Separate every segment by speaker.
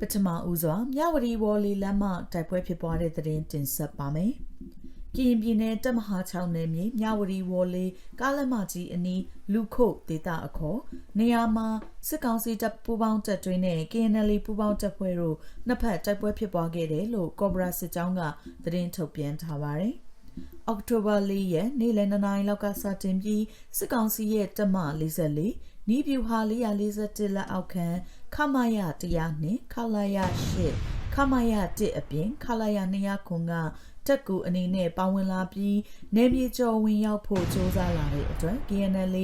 Speaker 1: ပထမဦးစွာမြဝတီဝေါ်လီလမ်းမတိုက်ပွဲဖြစ်ပွားတဲ့သတင်းတင်ဆက်ပါမယ်။ကရင်ပြည်နယ်တပ်မဟာ6နယ်မြေမြဝတီဝေါ်လီကားလမ်းမကြီးအနီးလူခုတ်ဒေသအခေါ်နေရာမှာစစ်ကောင်စီတပ်ပူးပေါင်းတပ်တွေနဲ့ KNL ပူးပေါင်းတပ်ဖွဲ့တို့နှစ်ဖက်တိုက်ပွဲဖြစ်ပွားခဲ့တယ်လို့ကော့ဘရာစစ်ကြောင်းကသတင်းထုတ်ပြန်ထားပါတယ်။အောက်တိုဘာ၄ရက်နေ့လယ်2နာရီလောက်ကစတင်ပြီးစစ်ကောင်စီရဲ့တပ်မ44နီးပြူဟာ441လက်အောက်ခံ ခမာယ100နဲ့ခလာယ8ခမာယ1အပြင်ခလာယ200ခွန်ကတက်ကူအနေနဲ့ပါဝင်လာပြီးနေမြေကျော်ဝင်ရောက်ဖို့စ조사လာတဲ့အတွက် KNL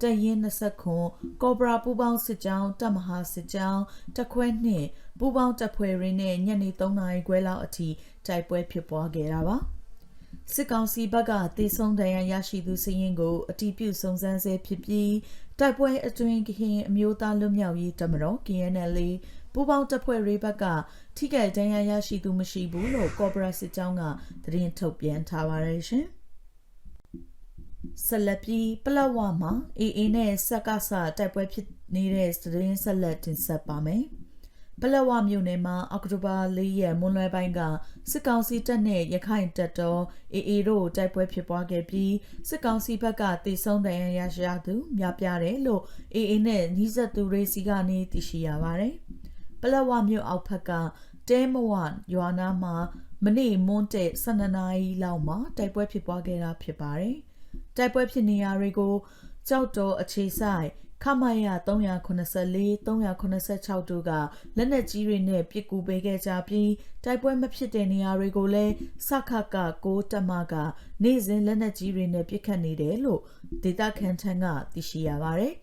Speaker 1: တရင်20ခွန်ကော်ဘရာပူပေါင်းစစ်ကြောင်းတပ်မဟာစစ်ကြောင်းတခွဲနှင့်ပူပေါင်းတပ်ဖွဲ့ရင်းနဲ့ညနေ3နာရီခွဲလောက်အထိတိုက်ပွဲဖြစ်ပွားခဲ့တာပါ စစ်ကောင်စီဘက်ကတေဆုံးဒဏ်ရာရရှိသူစည်ရင်ကိုအတီးပြုစုံစမ်းဆဲဖြစ်ပြီးတိုက်ပွဲအတွင်းကရင်အမျိုးသားလွတ်မြောက်ရေးတမတော် KNL ပူးပေါင်းတပ်ဖွဲ့ရေးဘက်ကထိခိုက်ဒဏ်ရာရရှိသူမရှိဘူးလို့ကော့ဘရာစစ်ကြောင်းကသတင်းထုတ်ပြန်ထားပါတယ်ရှင်ဆက်လက်ပြီးပလက်ဝမှာအေအေနဲ့စက်ကဆတိုက်ပွဲဖြစ်နေတဲ့သတင်းဆက်လက်တင်ဆက်ပါမယ်။ ပလက်ဝမြို့နယ်မှာအောက်တိုဘာ၄ရက်မွန်းလွဲပိုင်းကစစ်ကောင်စီတပ်နဲ့ရခိုင်တပ်တော်အေအေတို့တိုက်ပွဲဖြစ်ပွားခဲ့ပြီးစစ်ကောင်စီဘက်ကတေဆုံးဒဏ်ရာရရှိသူများပြားတယ်လို့အေအေနဲ့နှီးဆက်သူတွေစီကနေသိရှိရပါတယ်။ပလက်ဝမြို့အောက်ဘက်ကတဲမဝရွာနာမှာမနေ့မွန်းတဲ့12နာရီလောက်မှာတိုက်ပွဲဖြစ်ပွားခဲ့တာဖြစ်ပါတယ်။တိုက်ပွဲဖြစ်နေရာတွေကို ကြောက်တော်အခြေဆိုင်ခမရ384 386တို့ကလက်နက်ကြီးတွေနဲ့ပစ်ကူပေးခဲ့ကြပြီးတိုက်ပွဲမဖြစ်တဲ့နေရာတွေကိုလည်းစခက6တမကနေ့စဉ်လက်နက်ကြီးတွေနဲ့ပစ်ခတ်နေတယ်လို့ဒေတာခန်ထန်ကသိရှိရပါတယ်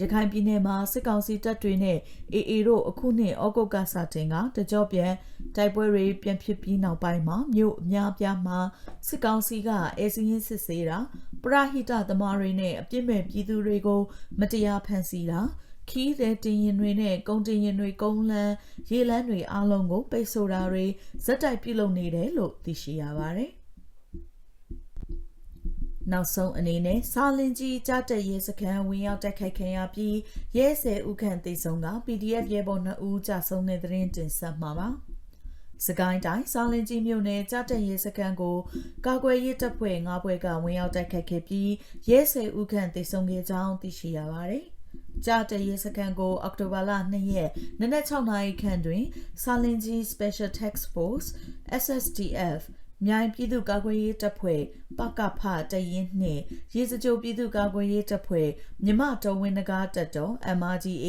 Speaker 1: ရခိုင်ပြည်နယ်မှာစစ်ကောင်စီတပ်တွေနဲ့အေအေတို့အခုနှစ်ဩဂုတ်ကစတင်ကတကြောပြန်တိုက်ပွဲတွေပြန်ဖြစ်ပြီးနောက်ပိုင်းမှာမြို့အများပြားမှာစစ်ကောင်စီကအဲစင်းရင်စစ်ဆေးတာ ပရဟိတသမားတွေနဲ့အပြစ်မဲ့ပြည်သူတွေကိုမတရားဖမ်းဆီးတာခီးတဲ့တင်ရင်တွေနဲ့ကုန်တင်ရင်တွေကုန်းလန်းရေလန်းတွေအားလုံးကိုပိတ်ဆို့တာတွေဇက်တိုက်ပြုလုပ်နေတယ်လို့သိရှိရပါတယ်နောက်ဆုံးအနေနဲ့စာလင်ကြီးကြားတက်ရဲစခန်းဝင်ရောက်တိုက်ခိုက်ခံရပြီးရဲဆယ်ဦးခန့်သေဆုံးက PDF ရဲဘော်2ဦးကြာဆုံးတဲ့သတင်းတင်ဆက်မှာပါ။ စကိုင်းတိုင်းစာလင်ကြီးမြို့နယ်ကြားတက်ရဲစခန်းကိုကာကွယ်ရေးတပ်ဖွဲ့၅ဘွဲကဝင်ရောက်တိုက်ခိုက်ခဲ့ပြီးရဲဆယ်ဦးခန့်သေဆုံးခဲ့ကြောင်းသိရှိရပါတယ်။ကြားတရဲစကန်ကိုအောက်တိုဘာလ2ရက်နနက်6နာရီခန့်တွင်စာလင်ကြီး Special Task Force SSTF မြိုင်ပြည်သူ့ကာကွယ်ရေးတပ်ဖွဲ့ပကဖတရင်နှင့်ရေစကြိုပြည်သူ့ကာကွယ်ရေးတပ်ဖွဲ့မြမတော်ဝင်နဂါတပ်တော် MRGA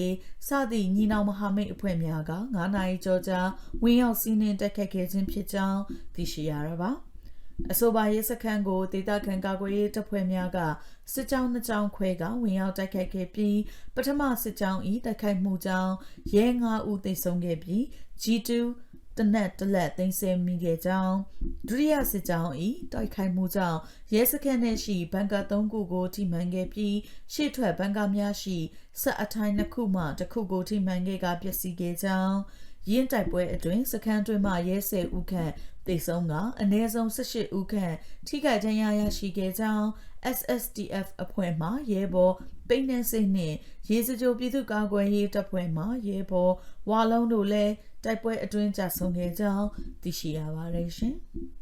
Speaker 1: စသည့်ညီနောင်မဟာမိတ်အဖွဲ့များက9နိုင်ကြောကြာဝင်ရောက်စီးနှင်တက်ခတ်ခဲ့ခြင်းဖြစ်ကြောင်းသိရှိရတာပါအဆိုပါရဲစခန်းကိုဒေသခံကာကွယ်ရေးတပ်ဖွဲ့များကစစ်ကြောင်းနှစ်ကြောင်းခွဲကဝင်ရောက်တိုက်ခိုက်ခဲ့ပြီးပထမစစ်ကြောင်းဤတိုက်ခိုက်မှုကြောင့်ရဲ9ဦးသေဆုံးခဲ့ပြီး G2 တနက်တလက်သိမ်းဆည်းမိခဲ့ကြောင်းဒုတိယစစ်ကြောင်း၏တိုက်ခိုက်မှုကြောင့်ရဲစခန်းနှင့်ရှိဘန်ကာ၃ခုကိုထိမှန်ခဲ့ပြီးရှေ့ထွက်ဘန်ကာများရှိဆက်အထိုင်နှစ်ခုမှတစ်ခုကိုထိမှန်ခဲ့ကပျက်စီးခဲ့ကြောင်းရင်းတိုက်ပွဲအတွင်းစခန်းတွင်မှရဲဆယ်ဦးခန့်တေဆုံးကအနည်းဆုံး18ဦးခန့်ထိခိုက်ဒဏ်ရာရရှိခဲ့ကြောင်း SSTF အဖွဲ့မှရဲဘော်ပိန်းနှင်းစိတ်နှင့်ရေစကြိုပြည်သူ့ကာကွယ်ရေးတပ်ဖွဲ့မှရဲဘော်ဝါလုံးတို့လည်း တိုက်ပွဲအတွင်းကြဆုံးခဲ့ကြောင်းသိရှိရပါတယ်ရှင်။